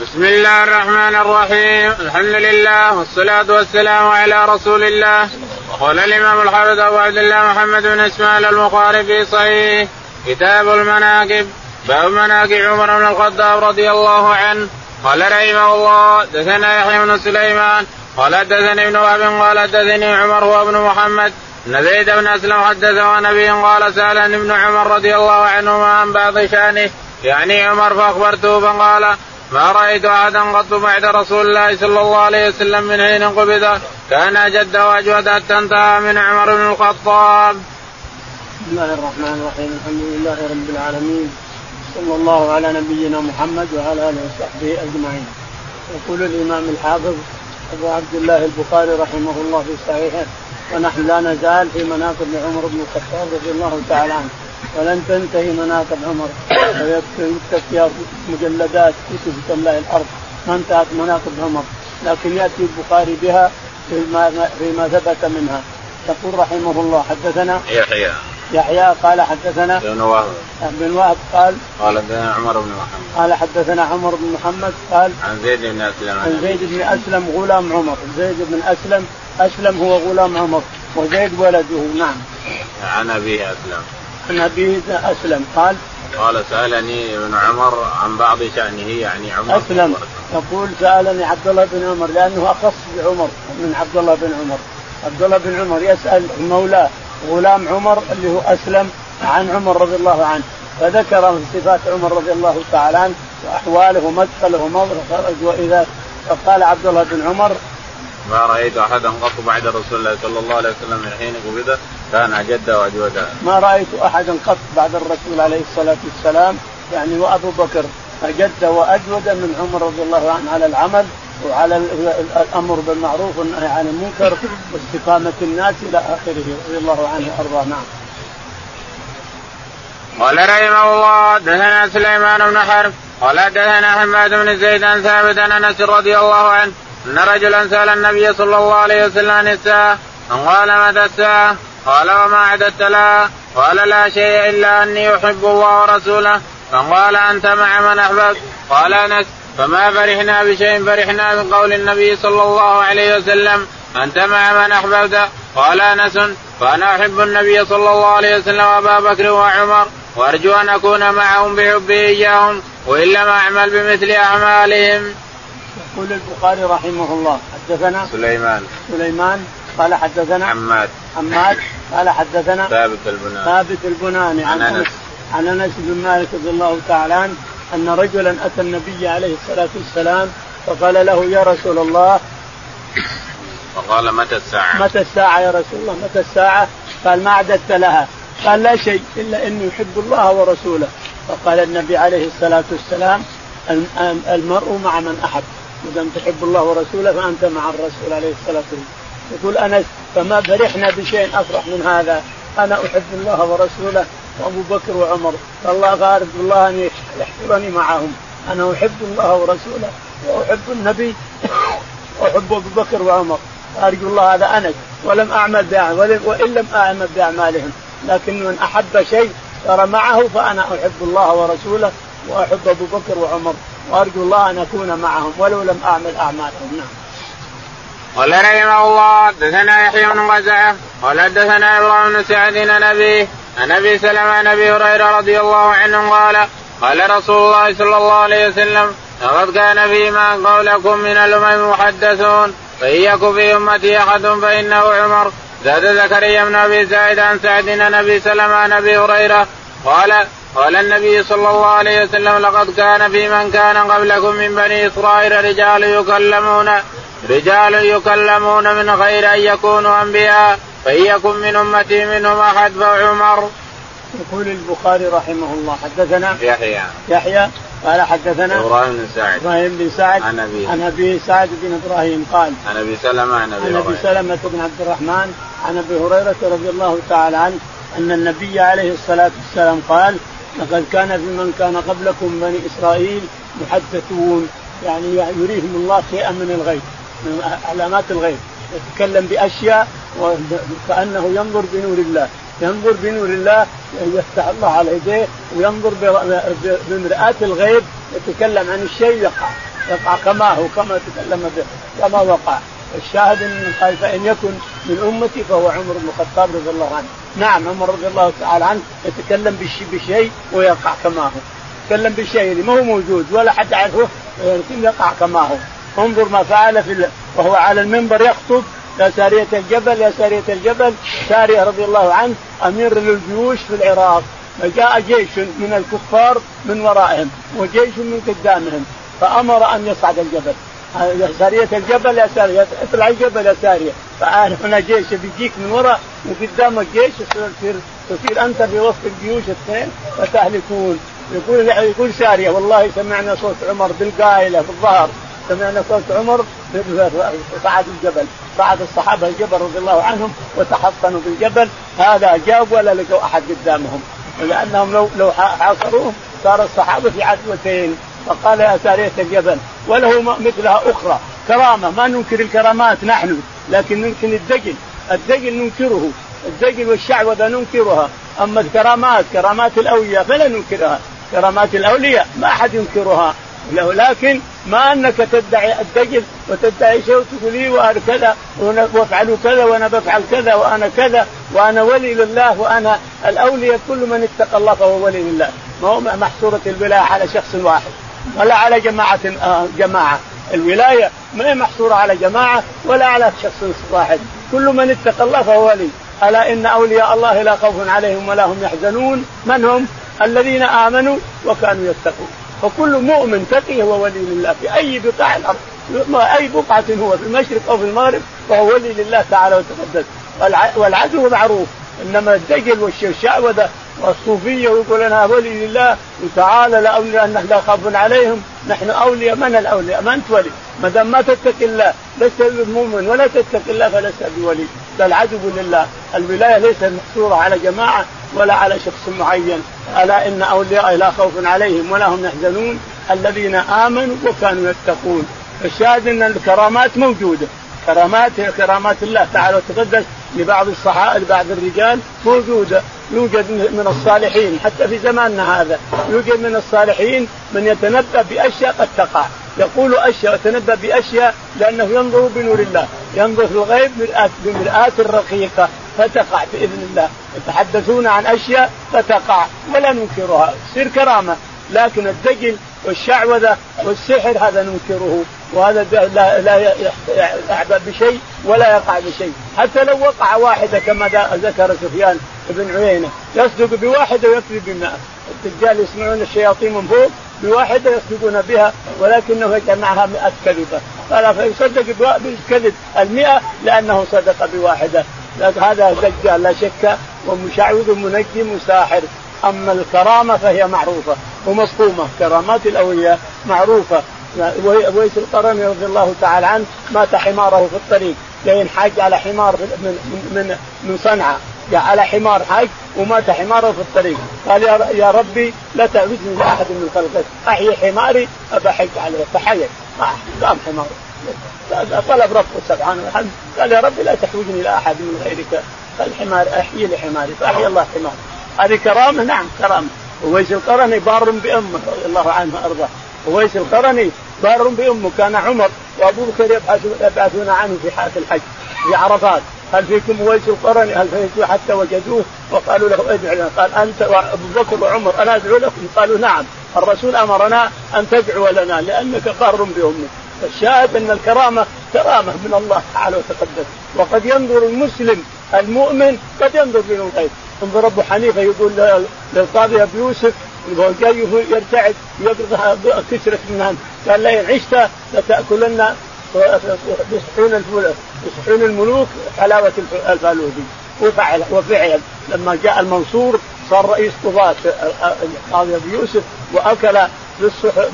بسم الله الرحمن الرحيم. الحمد لله والصلاة والسلام على رسول الله. قال الإمام الحافظ أبو عبد الله محمد بن إسماعيل البخاري في صحيح كتاب المناقب باب مناقب عمر بن الخطاب رضي الله عنه. قال رحمه الله دثنا يحيى بن سليمان. قال حدثني ابن وهب. قال حدثني عمر هو ابن محمد. إن زيد بن أسلم حدثه نبي قال سالني ابن عمر رضي الله عنهما عن بعض شأنه. يعني عمر فأخبرته فقال ما رأيت أحدا قط بعد رسول الله صلى الله عليه وسلم من حين قبض كان جد واجود حتى انتهى من عمر بن الخطاب. بسم الله الرحمن الرحيم الحمد لله رب العالمين صلى الله على نبينا محمد وعلى آله وصحبه أجمعين. يقول الإمام الحافظ أبو عبد الله البخاري رحمه الله في صحيحه ونحن لا نزال في مناقب عمر بن الخطاب رضي الله تعالى عنه ولن تنتهي مناقب عمر. ويكتب فيها مجلدات كتب تملأ الأرض. ما انتهت مناقب عمر. لكن يأتي البخاري بها فيما فيما ثبت منها. يقول رحمه الله حدثنا يحيى. يحيى قال حدثنا ابن وهب. بن وهب قال قال حدثنا عمر بن محمد. قال حدثنا عمر بن محمد قال عن زيد بن أسلم. عن زيد بن أسلم غلام عمر. زيد بن اسلم أسلم هو غلام عمر. وزيد ولده نعم. عن أبيه أسلم. عن ابيه أسلم قال قال سألني ابن عمر عن بعض شأنه يعني عمر أسلم. يقول سألني عبد الله بن عمر لأنه أخص بعمر من عبد الله بن عمر. عبد الله بن عمر يسأل مولاه غلام عمر اللي هو أسلم عن عمر رضي الله عنه. فذكر صفات عمر رضي الله تعالى عنه وأحواله ومدخله ومخرج وإذا فقال عبد الله بن عمر ما رأيت أحدا قط بعد رسول الله صلى الله عليه وسلم من حين قبض كان أجد واجودا. ما رأيت أحدا قط بعد الرسول عليه الصلاة والسلام يعني وأبو بكر أجد وأجود من عمر رضي الله عنه على العمل وعلى الأمر بالمعروف والنهي عن المنكر واستقامة الناس إلى آخره رضي الله عنه وأرضاه نعم. قال رحمه الله دثنا سليمان بن حرب قال دثنا حماد بن زيد عن ثابت عن أنس رضي الله عنه إن رجلا سأل النبي صلى الله عليه وسلم عن الساعة قال متى الساعة؟ قال وما اعددت لها؟ قال لا شيء إلا أني أحب الله ورسوله فقال أنت مع من أحببت قال أنس فما فرحنا بشيء فرحنا بقول النبي صلى الله عليه وسلم أنت مع من أحببت قال أنس فانا أحب النبي صلى الله عليه وسلم وابا بكر وعمر وأرجو أن أكون معهم بحبه إياهم وإن لم أعمل بمثل أعمالهم. يقول البخاري رحمه الله حدثنا سليمان. سليمان قال حدثنا حماد حماد قال حدثنا ثابت البناني. ثابت البناني. عن أنس. عن أنس بن مالك رضي الله تعالى عنه أن رجلا أتى النبي عليه الصلاة والسلام فقال له يا رسول الله. فقال متى الساعة؟ متى الساعة يا رسول الله؟ متى الساعة؟ قال ما أعددت لها، قال لا شيء إلا إني أحب الله ورسوله، فقال النبي عليه الصلاة والسلام المرء مع من أحب، دام تحب الله ورسوله فأنت مع الرسول عليه الصلاة والسلام. يقول أنس فما فرحنا بشيء أفرح من هذا، أنا أحب الله ورسوله وأبو بكر وعمر، فالله غارب الله أن يحشرني معهم، أنا أحب الله ورسوله وأحب النبي وأحب أبو بكر وعمر، أرجو الله هذا أنس. ولم بأعمال وإن لم أعمل بأعمالهم. لكن من أحب شيء صار معه فأنا أحب الله ورسوله وأحب أبو بكر وعمر. وأرجو الله أن أكون معهم ولو لم أعمل أعمالهم. نعم. قال رحمه الله حدثنا يحيى بن غزاه قال حدثنا إبراهيم بن سعد عن أبي عن أبي سلمة عن أبي هريرة رضي الله عنه قال قال رسول الله صلى الله عليه وسلم لقد كان فيما قولكم من الأمم محدثون فإن في أمتي أحد فإنه عمر. زاد زكريا بن أبي سعيد عن سعد عن أبي سلمة عن أبي هريرة قال قال النبي صلى الله عليه وسلم لقد كان في من كان قبلكم من بني إسرائيل رجال يكلمون رجال يكلمون من غير أن يكونوا أنبياء فإن يكن من أمتي منهم أحد فعمر. يقول البخاري رحمه الله حدثنا يحيى. يحيى قال حدثنا إبراهيم بن سعد. إبراهيم بن سعد عن أبي. عن أبي سعد بن إبراهيم قال عن أبي سلمة عن أبي عن أبي سلمة بن عبد الرحمن عن أبي هريرة رضي الله تعالى عنه أن النبي عليه الصلاة والسلام قال لقد كان في من كان قبلكم بني إسرائيل محدثون يعني يريهم الله شيئا من الغيب من علامات الغيب. يتكلم بأشياء وكأنه ينظر بنور الله. ينظر بنور الله يفتح الله على يديه وينظر بمرآة الغيب يتكلم عن الشيء يقع يقع كما هو كما تكلم به كما وقع. الشاهد إن قال فإن يكن من أمتي فهو عمر بن الخطاب رضي الله عنه. نعم عمر رضي الله تعالى عنه يتكلم بشيء ويقع كما هو. يتكلم بشيء اللي ما هو موجود ولا حد يعرفه لكن يقع كما هو. انظر ما فعل في وهو على المنبر يخطب يا سارية الجبل يا سارية الجبل. سارية رضي الله عنه أمير للجيوش في العراق. فجاء جيش من الكفار من ورائهم وجيش من قدامهم فأمر أن يصعد الجبل. سارية الجبل يا سارية اطلع الجبل يا سارية. فأنا هنا جيش بيجيك من وراء وقدامك جيش تصير تصير أنت في وسط الجيوش الاثنين فتهلكون يقول يقول سارية والله سمعنا صوت عمر بالقائلة بالظهر سمعنا صوت عمر صعد الجبل. صعد الصحابة الجبل رضي الله عنهم وتحصنوا بالجبل. هذا جاب ولا لقوا أحد قدامهم. لأنهم لو لو حاصروهم صار الصحابة في عدوتين. فقال يا ساريه الجبل وله مثلها أخرى. كرامة ما ننكر الكرامات نحن لكن ننكر الدجل. الدجل ننكره. الدجل والشعوذه ننكرها. أما الكرامات كرامات الأولياء فلا ننكرها. كرامات الأولياء ما أحد ينكرها. لكن ما أنك تدعي الدجل وتدعي شيء وتقول لي وأنا كذا وافعل كذا وأنا بفعل كذا وأنا كذا وأنا ولي لله وأنا الأولياء كل من اتقى الله فهو ولي لله. ما هو محصورة الولايه على شخص واحد. ولا على جماعة آه، جماعة. الولاية ما هي محصورة على جماعة ولا على شخص واحد. كل من اتقى الله فهو ولي. ألا إن أولياء الله لا خوف عليهم ولا هم يحزنون؟ من هم؟ الذين آمنوا وكانوا يتقون. فكل مؤمن تقي هو ولي لله في أي بقاع الأرض. أي بقعة هو في المشرق أو في المغرب فهو ولي لله تعالى وتقدس. والعدو معروف. إنما الدجل والشعوذه والصوفية ويقول أنا ولي لله وتعالى لا اولياء أن لا خوف عليهم. نحن أولياء من الأولياء؟ ما أنت ولي؟ ما دام ما تتق الله لست بمؤمن ولا تتق الله فلست بولي. بل عدو لله. الولاية ليست محصورة على جماعة ولا على شخص معين. ألا إن اولياء لا خوف عليهم ولا هم يحزنون. الذين آمنوا وكانوا يتقون. الشاهد أن الكرامات موجودة. كرامات كرامات الله تعالى وتقدس لبعض الصحابه لبعض الرجال. موجودة يوجد من الصالحين حتى في زماننا هذا يوجد من الصالحين من يتنبأ بأشياء قد تقع. يقول أشياء يتنبأ بأشياء لأنه ينظر بنور الله. ينظر في الغيب بمرآة رقيقة فتقع بإذن الله. يتحدثون عن أشياء فتقع ولا ننكرها. تصير كرامة لكن الدجل والشعوذة والسحر هذا ننكره. وهذا لا لا يعبأ بشيء ولا يقع بشيء. حتى لو وقع واحدة كما ذكر سفيان بن عيينة يصدق بواحدة ويكذب بمئة الدجال يسمعون الشياطين من فوق بواحدة يصدقون بها ولكنه يجمعها مئة كذبة. قال فيصدق بالكذب المئة لأنه صدق بواحدة. هذا دجال لا شك ومشعوذ منجم وساحر أما الكرامة فهي معروفة ومفهومه كرامات الأولياء معروفة. ويس القرني رضي الله تعالى عنه مات حماره في الطريق لين حاج على حمار من من من صنعاء. على حمار حاج ومات حماره في الطريق. قال يا ربي لا تعودني لأحد من خلقك. أحيي حماري ابحج عليه. فحيا قام حماره. طلب ربه سبحانه وتعالى. قال يا ربي لا تحوجني إلى أحد من غيرك. الحمار أحيي لي حماري فأحيا الله حمار هذه كرامة؟ نعم كرامة. وويس القرني بار بأمه رضي الله عنه وأرضاه. وويس القرني بار بأمه كان عمر وأبو بكر يبحثون عنه في حاله الحج في عرفات. هل فيكم ويس القرني؟ هل فيكم حتى وجدوه؟ وقالوا له ادعو لنا. قال أنت وأبو بكر وعمر أنا أدعو لكم؟ قالوا نعم. الرسول أمرنا أن تدعو لنا لأنك قار بامك الشاهد أن الكرامة كرامة من الله تعالى وتقدس وقد ينظر المسلم المؤمن قد ينظر بنور الغيب انظر أبو حنيفة يقول للقاضي أبو يوسف جاي يرتعد يقرض كسرة من قال لئن عشت لتأكلن بصحون بصحون الملوك حلاوة الفالوذي وفعل وفعل. لما جاء المنصور صار رئيس قضاة القاضي أبو يوسف وأكل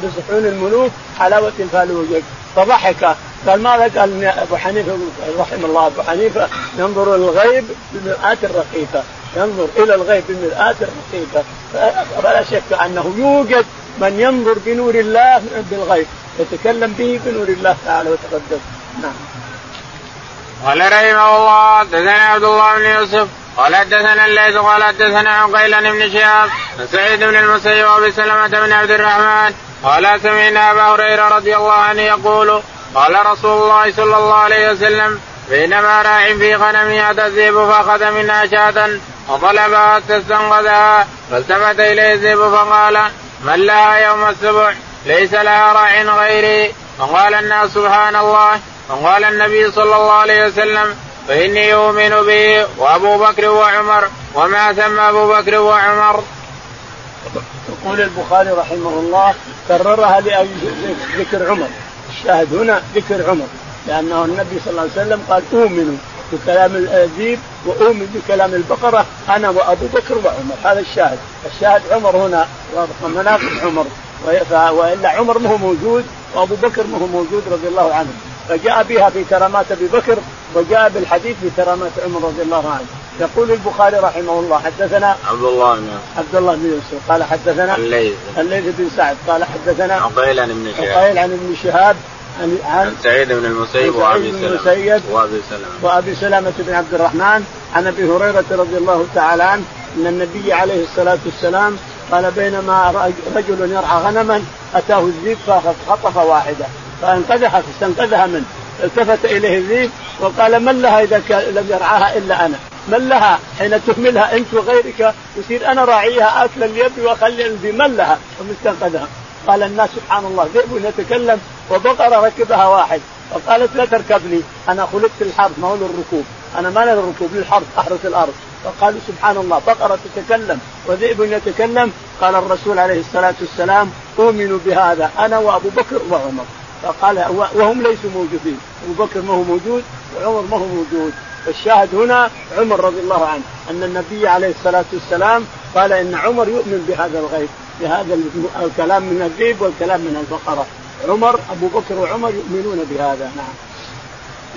بصحون الملوك حلاوة الفالوذي فضحك. قال ماذا؟ قال أبو حنيفه رحم الله أبو حنيفة ينظر الغيب بالمرآة الرقيقة. ينظر إلى الغيب بمرآة رقيقه فلا شك أنه يوجد من ينظر بنور الله بالغيب يتكلم به بنور الله تعالى وتقدم نعم. قال رحمه الله حدثنا عبد الله بن يوسف قال حدثنا الليث قال حدثنا عقيل بن شهاب سعيد بن المسيب وأبي سلمة بن عبد الرحمن قال سمعنا أبا هريرة رضي الله عنه يقول قال رسول الله صلى الله عليه وسلم بينما راع في غنمه اتى الذئب فأخذ منها شاة وطلبها تستنقذها فالتفت إليه الذئب فقال من لها يوم السبع؟ ليس لها راع غيري. فقال الناس سبحان الله. فقال النبي صلى الله عليه وسلم فإني أؤمن به وأبو بكر وعمر وما ثم أبو بكر وعمر. يقول البخاري رحمه الله كررها لذكر عمر. الشاهد هنا ذكر عمر لأنه النبي صلى الله عليه وسلم قال أؤمن. بكلام الذيب وأؤمن بكلام البقرة أنا وأبو بكر وعمر. هذا الشاهد، الشاهد عمر هنا مناقب عمر. وإلا عمر ما هو موجود وأبو بكر ما هو موجود رضي الله عنه. فجاء بها في كرامات أبي بكر وجاء بالحديث في كرامات عمر رضي الله عنه. يقول البخاري رحمه الله حدثنا عبد الله بن عبد الله بن يوسف. قال حدثنا الليث. الليث بن سعد. قال حدثنا عقيل عن ابن شهاب. عقيل عن ابن شهاب. عن عن سعيد بن المسيب وأبي سلمة. وأبي سلمة. وأبي سلمة بن عبد الرحمن عن أبي هريرة رضي الله تعالى عنه أن النبي عليه الصلاة والسلام قال بينما رجل يرعى غنما أتاه الذئب فخطف واحدة فانقذها فاستنقذها منه. التفت إليه الذئب وقال من لها إذا لم يرعاها إلا أنا. من لها؟ حين تهملها أنت وغيرك يصير أنا راعيها أكلا ليبي واخلي من لها؟ ومستنقذها قال الناس سبحان الله ذئب يتكلم وبقرة ركبها واحد. فقالت لا تركبني أنا خلقت للحرث ما هو للركوب؟ أنا ما للركوب للحرث أحرث الأرض. فقالوا سبحان الله بقرة تتكلم وذئب يتكلم. قال الرسول عليه الصلاة والسلام أؤمن بهذا أنا وأبو بكر وعمر. فقال وهم ليسوا موجودين. أبو بكر ما هو موجود وعمر ما هو موجود. الشاهد هنا عمر رضي الله عنه أن النبي عليه الصلاة والسلام قال إن عمر يؤمن بهذا الغيب. بهذا الكلام من الذئب والكلام من البقرة. عمر أبو بكر وعمر يؤمنون بهذا. نعم.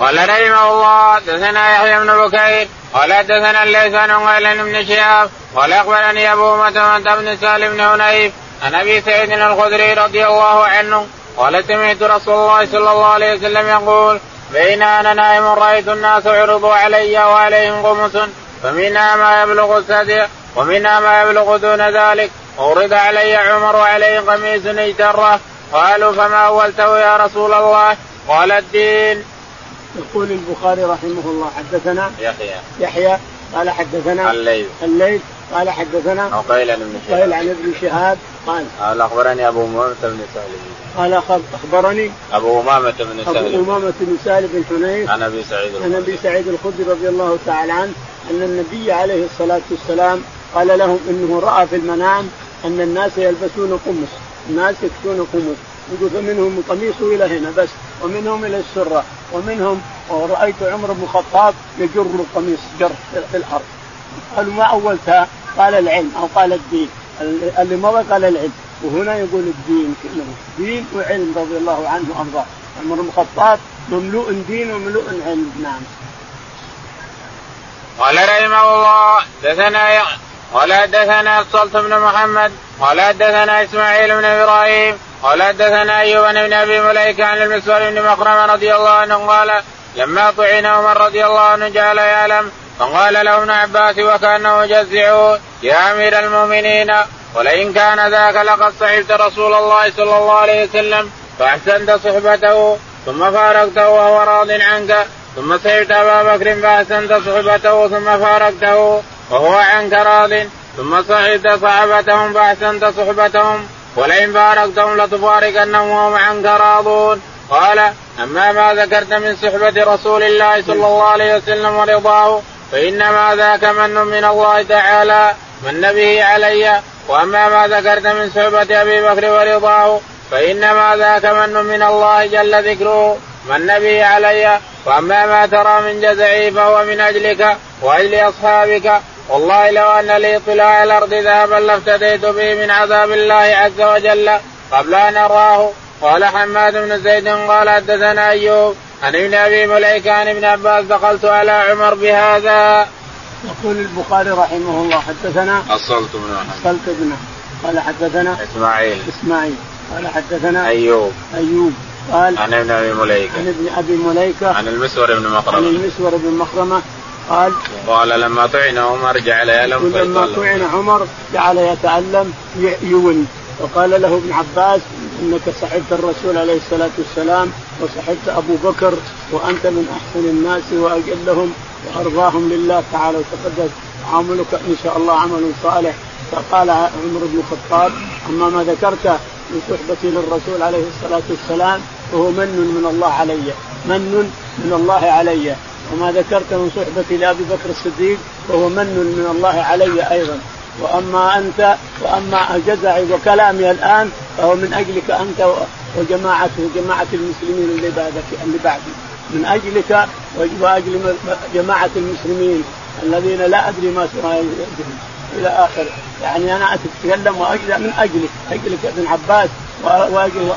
قال رحمه الله دثنا يحيى بن بكير قال دثنا الليث عن قال بن شهاب قال أخبرني أبو امه بن سالم بن هنيف عن أبي سعيد الخدري رضي الله عنه قال سمعت رسول الله صلى الله عليه وسلم يقول بين أنا نائم رأيت الناس عرضوا علي وعليهم قمص فمنها ما يبلغ السدع ومنها ما يبلغ دون ذلك عرض علي عمر وعليه قميص اجتره. قالوا فما أولته يا رسول الله؟ قال الدين. يقول البخاري رحمه الله حدثنا يحيى. يحيى قال حدثنا الليل. الليل قال حدثنا عقيل عن ابن شهاب. عقيل عن ابن شهاب قال قال أخبرني أبو أمامة بن سالم. قال أخبرني أبو أمامة بن سالم. ابو أمامة بن سالم بن حنيف عن أبي سعيد عن أبي سعيد الخدري رضي الله تعالى عنه أن النبي عليه الصلاة والسلام قال لهم إنه رأى في المنام أن الناس يلبسون قمص. الناس يكسون قمص. يقول فمنهم قميصه إلى هنا بس ومنهم إلى السرة ومنهم ورايت عمر بن الخطاب يجر القميص جر في الأرض. قالوا ما أولتها؟ قال العلم أو قال الدين. اللي مضى قال العلم. وهنا يقول الدين كله. دين وعلم رضي الله عنه وأرضاه. عمر بن الخطاب مملوء دين ومملوء علم. نعم. قال رحمه الله دثنا قال حدثنا الصلت بن محمد قال حدثنا إسماعيل بن إبراهيم قال حدثنا أيوب بن أبي مليكة عن المسور بن مخرم رضي الله عنه قال لما طعن عمر رضي الله عنه جعل يعلم فقال له ابن عباس وكأنه يجزعه يا أمير المؤمنين ولئن كان ذاك لقد صحبت رسول الله صلى الله عليه وسلم فأحسنت صحبته ثم فارقته وهو راض عنك ثم صحبت أبا بكر فأحسنت صحبته ثم فارقته. وهو عنك راض ثم صحبت صحبتهم فأحسنت صحبتهم ولئن فارقتهم لتفارقنهم وهم عنك راضون قال أما ما ذكرت من صحبة رسول الله صلى الله عليه وسلم ورضاه فإنما ذاك من من الله تعالى من به علي. وأما ما ذكرت من صحبة أبي بكر ورضاه فإنما ذاك من من الله جل ذكره من به علي. وأما ما ترى من جزعي فهو من أجلك وأجل أصحابك والله لو أن لي طلاع الأرض ذهبا لافتديت به من عذاب الله عز وجل قبل أن أراه. قال حماد بن زيد قال حدثنا أيوب عن ابن أبي مليكه عن ابن عباس دخلت على عمر بهذا. يقول البخاري رحمه الله حدثنا أصلت بن أصلت بن قال حدثنا إسماعيل. إسماعيل. قال حدثنا أيوب. أيوب. قال عن ابن أبي مليكه عن ابن أبي مليكه عن المسور بن مخرمه عن المسور بن مخرمه قال قال لما طعن عمر جعل يألم لما طعن عمر جعل يتألم يون وقال له ابن عباس إنك صحبت الرسول عليه الصلاة والسلام وصحبت أبو بكر وأنت من أحسن الناس وأجلهم وأرضاهم لله تعالى. وتقدس عملك إن شاء الله عمل صالح. فقال عمر بن الخطاب أما ما ذكرت من صحبتي للرسول عليه الصلاة والسلام فهو من من الله علي من من الله علي. وما ذكرت من صحبتي لأبي بكر الصديق فهو من من الله علي أيضا. وأما أنت وأما جزعي وكلامي الآن فهو من أجلك أنت وجماعته جماعة المسلمين اللي بعدك اللي بعدي. من أجلك وأجل جماعة المسلمين الذين لا أدري ما إلى آخره. يعني أنا أتكلم وأجل من أجلك أجلك ابن عباس واجل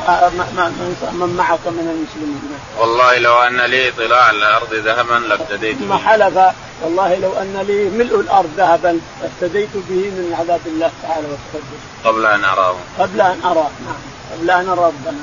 من معك من المسلمين. والله لو أن لي اطلاع على الأرض ذهبا لافتديت ثم حلف. والله لو أن لي ملء الأرض ذهبا لافتديت به من عذاب الله تعالى وتقدم قبل أن أراه. قبل أن أراه. نعم. قبل أن ارى ربنا.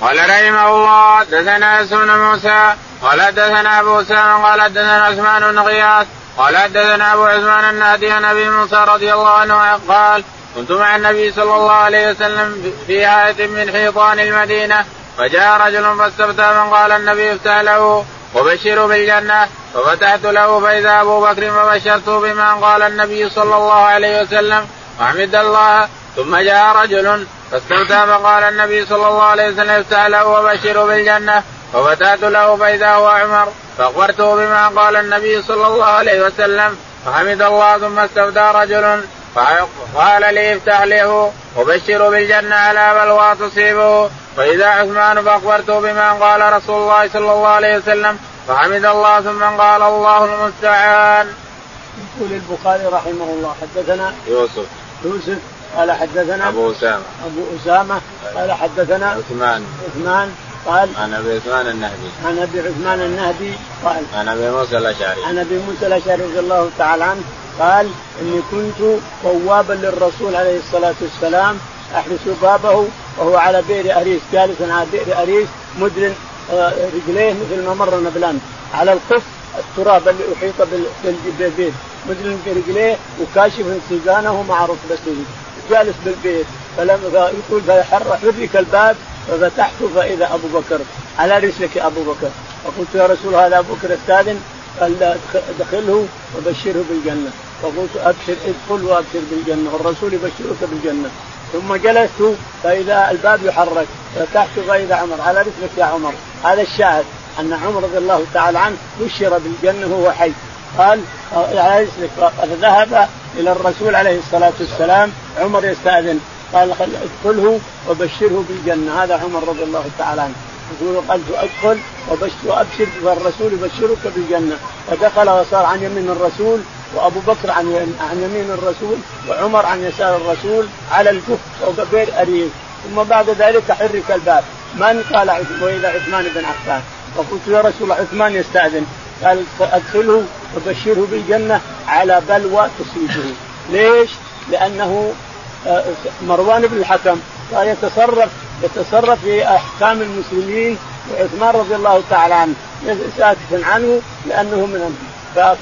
قال رحمه الله حدثنا بن موسى قال حدثنا أبو أسامة قال حدثنا عثمان بن غياث قال حدثنا أبو عثمان النهدي عن أبي موسى رضي الله عنه قال كنت مع النبي صلى الله عليه وسلم في آية من حيطان المدينة فجاء رجل فاستفتى من قال النبي افتح له وبشروا بالجنة ففتحت له فإذا أبو بكر فبشرته بما قال النبي صلى الله عليه وسلم وحمد الله. ثم جاء رجل فاستفتى فقال النبي صلى الله عليه وسلم افتح له وبشروا بالجنة. ففتحت له فإذا هو عمر فأخبرته بما قال النبي صلى الله عليه وسلم فحمد الله. ثم استفتى رجل قال لي افتح له وبشروا بالجنة على بلوى تصيبه فإذا عثمان فأخبرته بما قال رسول الله صلى الله عليه وسلم فحمد الله ثم قال الله المستعان. يقول البخاري رحمه الله حدثنا يوسف. يوسف قال حدثنا أبو أسامة. أبو أسامة قال حدثنا عثمان. عثمان قال عن أبي عثمان النهدي. عن أبي عثمان النهدي قال عن أبي موسى الأشعري. عن أبي موسى الأشعري رضي الله تعالى عنه قال إني كنت بوابا للرسول عليه الصلاة والسلام أحرس بابه وهو على بئر أريس جالس على بئر أريس مدرن آه، رجليه مثل ما مرنا بالامس على القف التراب اللي أحيط بالبيت مدرن برجليه وكاشف سيقانه مع ركبته. جالس بالبيت فلما يقول فحرك الباب ففتحته فإذا أبو بكر. على رسلك يا أبو بكر. فقلت يا رسول هذا أبو بكر استاذن قال أدخله وبشره بالجنة. فقلت أبشر ادخل وأبشر بالجنة والرسول يبشرك بالجنة. ثم جلست فإذا الباب يحرك فتحت فاذا عمر. على رسلك يا عمر. هذا الشاهد أن عمر رضي الله تعالى عنه بشر بالجنة وهو حي. قال على رسلك فذهب إلى الرسول عليه الصلاة والسلام. عمر يستأذن. قال ادخله وبشره بالجنة. هذا عمر رضي الله تعالى عنه. يقول قلت أدخل وأبشر والرسول يبشرك بالجنة. فدخل وصار عن يمين الرسول وابو بكر عن عن يمين الرسول وعمر عن يسار الرسول على الكف فوق بئر اريج ثم بعد ذلك حرك الباب. من قال واذا عثمان بن عفان. فقلت يا رسول الله عثمان يستأذن. قال ادخله وبشره بالجنة على بلوى تصيبه. ليش؟ لأنه آه، مروان بن الحكم كان يتصرف يتصرف في أحكام المسلمين. وعثمان رضي الله تعالى عنه. ساكتا عنه لأنه من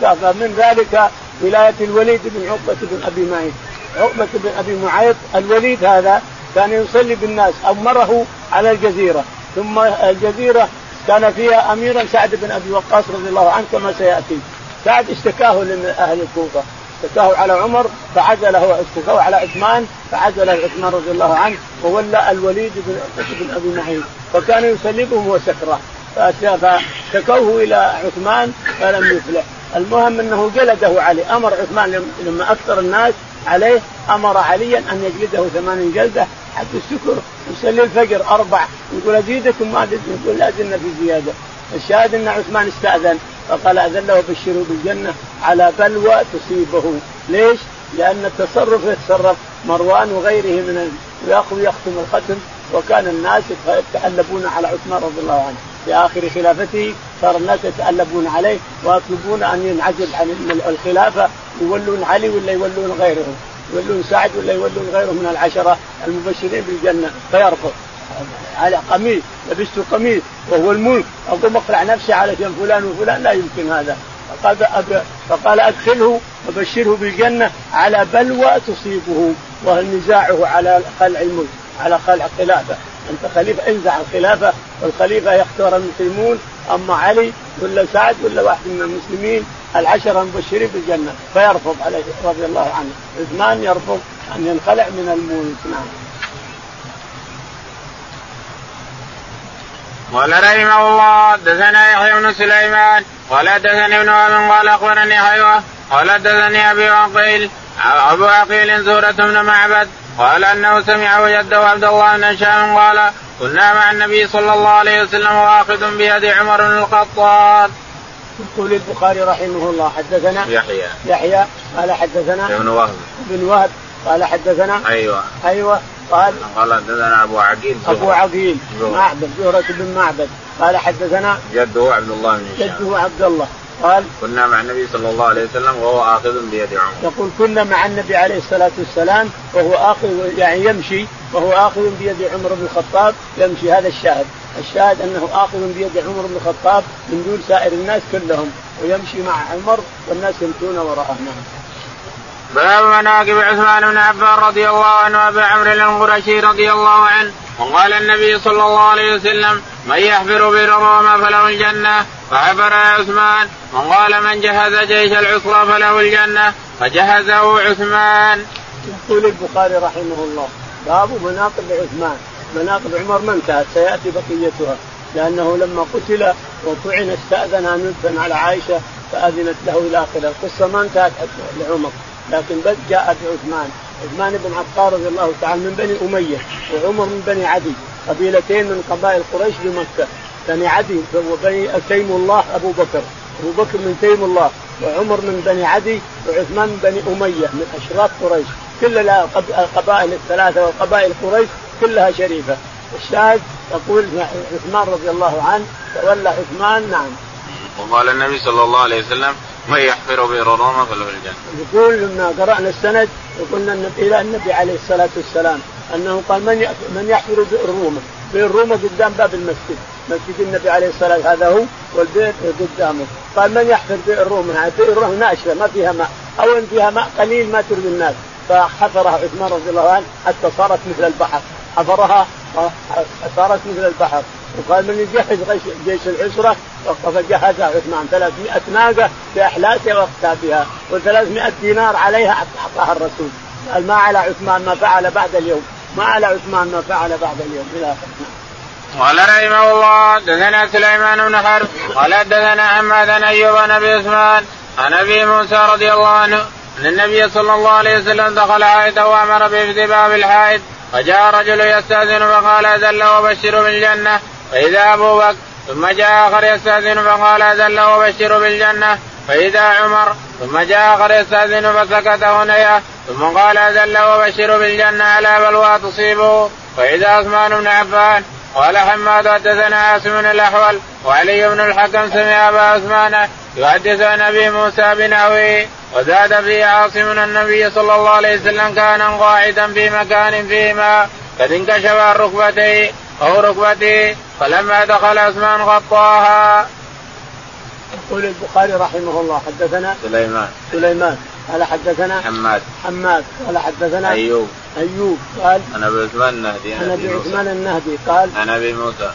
فمن ذلك ولاية الوليد بن عقبة بن أبي معيط. عقبة بن أبي معيط الوليد هذا كان يصلي بالناس امره على الجزيرة. ثم الجزيرة كان فيها اميرا سعد بن أبي وقاص رضي الله عنه كما سيأتي. سعد اشتكاه لأهل الكوفة. اشتكاه على عمر فعزله اشتكاه على عثمان فعزله عثمان رضي الله عنه وولى الوليد بن بن أبي معين فكان يسلبهم وسكره. فشكوه إلى عثمان فلم يفلح. المهم أنه جلده علي. أمر عثمان لما أكثر الناس عليه أمر عليا أن يجلده ثمان جلدة حتى الشكر يصلي الفجر أربع يقول أزيدكم ما يقول لا زلنا في زيادة. الشاهد أن عثمان استأذن فقال اذن له بشروا بالجنة على بلوى تصيبه. ليش؟ لأن التصرف يتصرف. مروان وغيره من يأخذ يختم الختم وكان الناس يتألبون على عثمان رضي الله عنه. في اخر خلافته صار الناس يتألبون عليه ويطلبون أن ينعزل عن الخلافة يولون علي ولا يولون غيره؟ يولون سعد ولا يولون غيره من العشرة المبشرين بالجنة؟ فيرفض. على قميص لبست قميص وهو الملك. اقوم اقلع نفسي على فلان وفلان لا يمكن هذا. فقال فقال أدخله وبشره بالجنة على بلوى تصيبه وهل نزاعه على خلع الملك على خلع خلافه أنت خليفة انزع الخلافة والخليفة يختار المسلمون أما علي ولا سعد ولا واحد من المسلمين العشرة المبشرين بالجنة. فيرفض عليه رضي الله عنه. عثمان يرفض أن ينخلع من الملك نعم قال رحمه الله دثنا يحيى بن سليمان قال دثني ابن وهب قال أخبرني حيوة قال دثني أبي عقيل أبو عقيل زهرة بن معبد قال أنه سمعه جده عبد الله بن هشام قال كنا مع النبي صلى الله عليه وسلم واخذ بيد عمر بن الخطاب. يقول البخاري رحمه الله حدثنا يحيى. يحيى قال حدثنا ابن وهب. ابن وهب قال حدثنا أيوه. أيوه قال قال حدثنا أبو عقيل. أبو عقيل معبد زهرة بن معبد قال حدثنا جده عبد الله بن هشام. جده عبد الله. قال كنا مع النبي صلى الله عليه وسلم وهو آخذ بيد عمر. يقول كنا مع النبي عليه الصلاة والسلام وهو آخذ يعني يمشي وهو آخذ بيد عمر بن الخطاب يمشي هذا الشاهد. الشاهد أنه آخذ بيد عمر بن الخطاب من دون سائر الناس كلهم ويمشي مع عمر والناس يمشون وراءه. نعم. باب مناقب عثمان بن عفان رضي الله عنه وأبي عمرو القرشي رضي الله عنه. وقال النبي صلى الله عليه وسلم من يحفر بئر روما فله الجنة فحفر عثمان. وقال من جهز جيش العسرى فله الجنة فجهزه عثمان. يقول البخاري رحمه الله باب مناقب عثمان. مناقب عمر ما انتهت سيأتي بقيتها. لأنه لما قتل وطعن استاذن يدفن على عائشة فأذنت له إلى آخره. القصة ما انتهت لعمر لكن بس جاء بعثمان عثمان بن عفان رضي الله تعالى من بني أمية وعمر من بني عدي قبيلتين من قبائل قريش بمكة. بني عدي وبني تيم الله أبو بكر. أبو بكر من تيم الله وعمر من بني عدي وعثمان من بني أمية من أشراف قريش. كل القبائل الثلاثة وقبائل قريش كلها شريفة. الشاهد يقول عثمان رضي الله عنه تولى عثمان نعم. وقال النبي صلى الله عليه وسلم من يحفر بئر روما فله الجنه. يقول لما قرأنا السند وقلنا النبي إلى النبي عليه الصلاة والسلام أنه قال من من يحفر بئر روما، بئر روما قدام باب المسجد، مسجد النبي عليه الصلاة والسلام هذا هو والبئر قدامه، قال من يحفر بئر روما، بئر روما ناشفة ما فيها ماء، أو إن فيها ماء قليل ما تروي الناس، فحفرها عثمان رضي الله عنه حتى صارت مثل البحر، حفرها صارت مثل البحر. وقال من يجهز جيش العسرة فجهزها عثمان. 300 ناقة بأحلاسها وأقتابها و300 دينار عليها أعطاها الرسول. قال ما على عثمان ما فعل بعد اليوم. ما على عثمان ما فعل بعد اليوم. إلى قال رحمه الله دثنا سليمان بن حرب قال دثنا حماد بن أيوب بن أبي عثمان عن أبي موسى رضي الله عنه أن النبي صلى الله عليه وسلم دخل حائطه وأمر بإفتباب باب الحائط فجاء رجل يستأذن فقال أذن له وبشره بالجنة. فإذا أبو بكر ثم جاء آخر يستأذن فقال أذن له وبشره بالجنة. فإذا عمر ثم جاء آخر يستأذن فسكت هنيا ثم قال أذن له وبشره بالجنة. على بلوى تصيبه فإذا عثمان بن عفان قال حماد حدثنا عاصم الأحول وعلي بن الحكم سمع أبا عثمان يحدث عن أبي موسى بنحوه وزاد في عاصم النبي صلى الله عليه وسلم كان قاعدا في مكان فيما قد انكشف عن ركبتيه أو ركبته فلما دخل عثمان غطاها. يقول البخاري رحمه الله حدثنا سليمان. سليمان. قال حدثنا حماد. حماد. قال حدثنا أيوب. أيوب. قال عن أبي عثمان النهدي عن أبي عثمان النهدي. قال عن أبي موسى.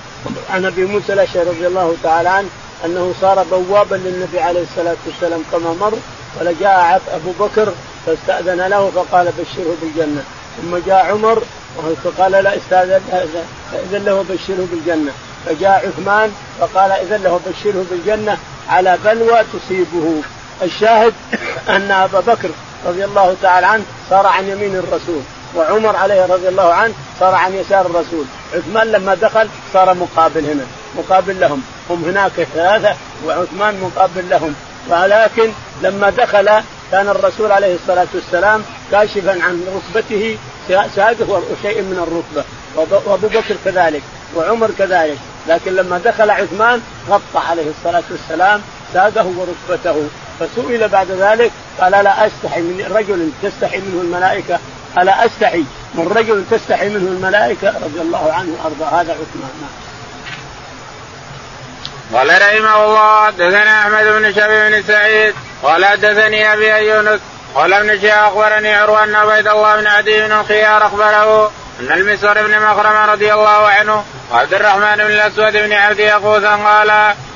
عن أبي موسى الأشعري رضي الله تعالى عنه أنه صار بوابا للنبي عليه الصلاة والسلام كما مر ولجاء أبو بكر فاستأذن له فقال بشره بالجنة. ثم جاء عمر فقال لا استاذن إذن له بشره بالجنة. فجاء عثمان فقال إذن له بشره بالجنة على بلوى تصيبه. الشاهد أن أبا بكر رضي الله تعالى عنه صار عن يمين الرسول وعمر عليه رضي الله عنه صار عن يسار الرسول. عثمان لما دخل صار مقابل هنا مقابل لهم. هم هناك ثلاثة وعثمان مقابل لهم. ولكن لما دخل كان الرسول عليه الصلاة والسلام كاشفا عن ركبته ساقه وشيء من الركبة وأبو بكر كذلك وعمر كذلك. لكن لما دخل عثمان غطى عليه الصلاة والسلام ساقه وركبته فسئل بعد ذلك قال لا أستحي من رجل تستحي منه الملائكة؟ ألا أستحي من رجل تستحي منه الملائكة؟ رضي الله عنه وأرضاه. هذا عثمان. قال رحمه الله حدثنا أحمد بن شبيب بن سعيد قال حدثني أبي يونس قال ابن شهاب أخبرني عروة أن عبيد الله بن عدي بن الخيار أخبره أن المسور بن مخرمه رضي الله عنه وعبد الرحمن بن الأسود بن عبد يقوثا قال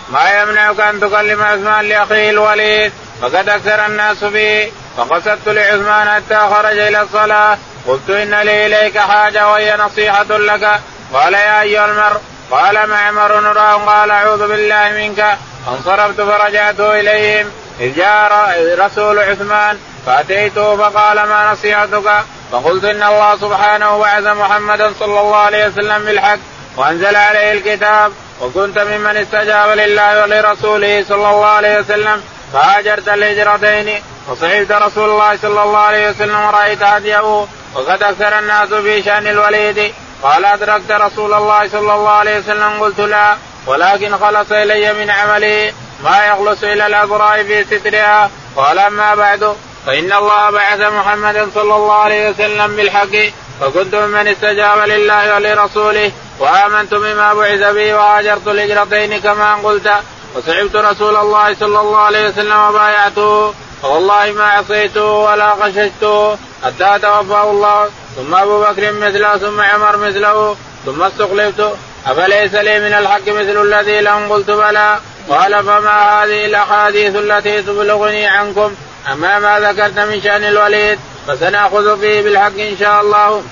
ما يمنعك أن تكلم عثمان لأخيه الوليد فقد أكثر الناس به فقصدت لعثمان حتى خرج إلى الصلاة قلت إن لي إليك حاجة وهي نصيحة لك. قال يا أيها المرء قال معمر نراه قال أعوذ بالله منك. فانصرفت فرجعت إليهم. إذ جاء رسول عثمان فاتيته فقال ما نصيحتك؟ فقلت إن الله سبحانه بعث محمدا صلى الله عليه وسلم بالحق وأنزل عليه الكتاب وكنت ممن استجاب لله ولرسوله صلى الله عليه وسلم فهاجرت الهجرتين وصحبت رسول الله صلى الله عليه وسلم ورأيت هديه وقد أكثر الناس في شأن الوليد. قال أدركت رسول الله صلى الله عليه وسلم قلت لا ولكن خلص إلي من عمله ما يخلص إلى الاذراع في سترها. قال أما بعد فإن الله بعث محمدا صلى الله عليه وسلم بالحق فكنت ممن استجاب لله ولرسوله وآمنت بما بعث به وهاجرت الهجرتين كما قلت وسعبت رسول الله صلى الله عليه وسلم وبايعته فوالله ما عصيته ولا غششته حتى توفاه الله. ثم أبو بكر مثله ثم عمر مثله ثم استخلفت أفليس لي من الحق مثل الذي لهم قلت بلى؟ قال فما هذه الأحاديث التي تبلغني عنكم؟ أما ما ذكرت من شأن الوليد فسنأخذ فيه بالحق إن شاء الله.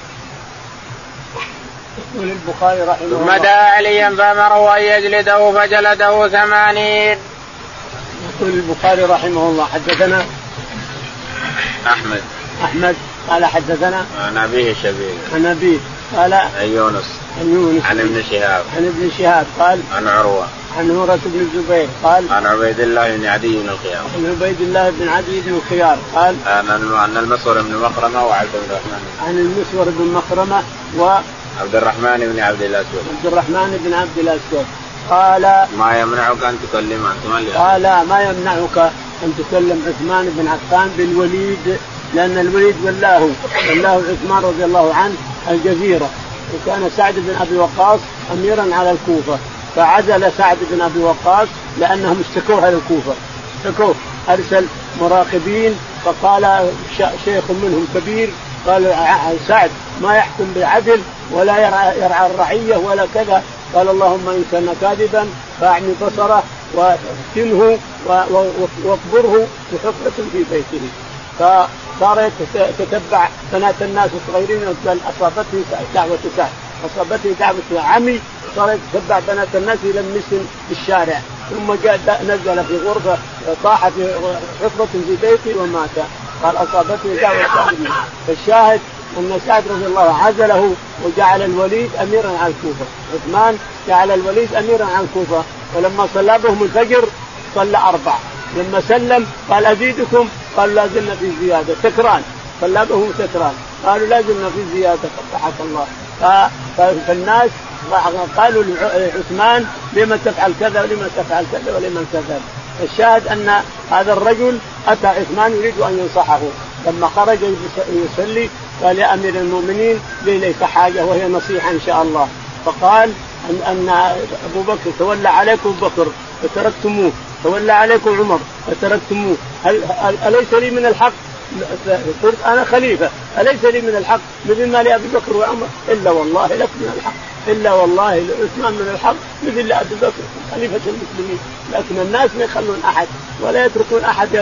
يقول البخاري رحمه الله. ثم دعا عليا فأمره أن يجلده فجلده ثمانين. يقول البخاري رحمه الله حدثنا أحمد. أحمد. قال حدثنا عن أبيه شبيب عن أبيه. قال عن يونس. عن يونس. عن ابن شهاب. عن ابن شهاب. قال عن عروة. عن عروة بن الزبير. قال عن عبيد الله بن عدي بن الخيار. عن عبيد الله بن عدي بن الخيار. قال عن عن المسور بن مخرمه وعبد الرحمن. عن المسور بن مخرمه و عبد الرحمن بن عبد الأسود. عبد الرحمن بن عبد الأسود. قال ما يمنعك أن تكلم عثمان قال ما يمنعك أن تكلم عثمان بن عفان بالوليد لأن الوليد ولاه ولاه عثمان رضي الله عنه الجزيرة. وكان سعد بن أبي وقاص اميرا على الكوفة. فعزل سعد بن أبي وقاص لأنهم اشتكوه على الكوفة. اشتكوه. أرسل مراقبين فقال شيخ منهم كبير قال سعد ما يحكم بعدل ولا يرعى, يرعى الرعية ولا كذا. قال اللهم إن كان كاذبا فاعمي بصره وأفتنه واقبره بحفرة في بيته. فصار يتتبع بنات الناس الصغيرين اصابته دعوه سعد اصابته دعوه عمي صار يتتبع بنات الناس يلمسهم في الشارع. ثم جاء نزل في غرفة طاح في حفرة في بيته ومات. قال اصابته دعوه عمي. فالشاهد أن سعد رضي الله عنه عزله وجعل الوليد أميرا على الكوفة، عثمان جعل الوليد أميرا على الكوفة، ولما صلى بهم الفجر صلى أربع، لما سلم قال أزيدكم قالوا لا زلنا في زيادة. تكران صلى بهم تكران قالوا لا زلنا في زيادة. قبحك الله. فالناس قالوا لعثمان لما تفعل كذا ولما تفعل كذا ولما كذا. الشاهد أن هذا الرجل أتى عثمان يريد أن ينصحه. لما خرج يصلي قال يا أمير المؤمنين لي اليك حاجة وهي نصيحة إن شاء الله. فقال ان أن أبو بكر تولى عليكم بكر فتركتموه تولى عليكم عمر فتركتموه هل أليس لي من الحق؟ قلت أنا خليفة. أليس لي من الحق؟ مثل ما لأبي بكر وعمر. إلا والله لك من الحق. إلا والله لعثمان من الحق مثل لأبي بكر خليفة المسلمين. لكن الناس ما يخلون أحد ولا يتركون أحد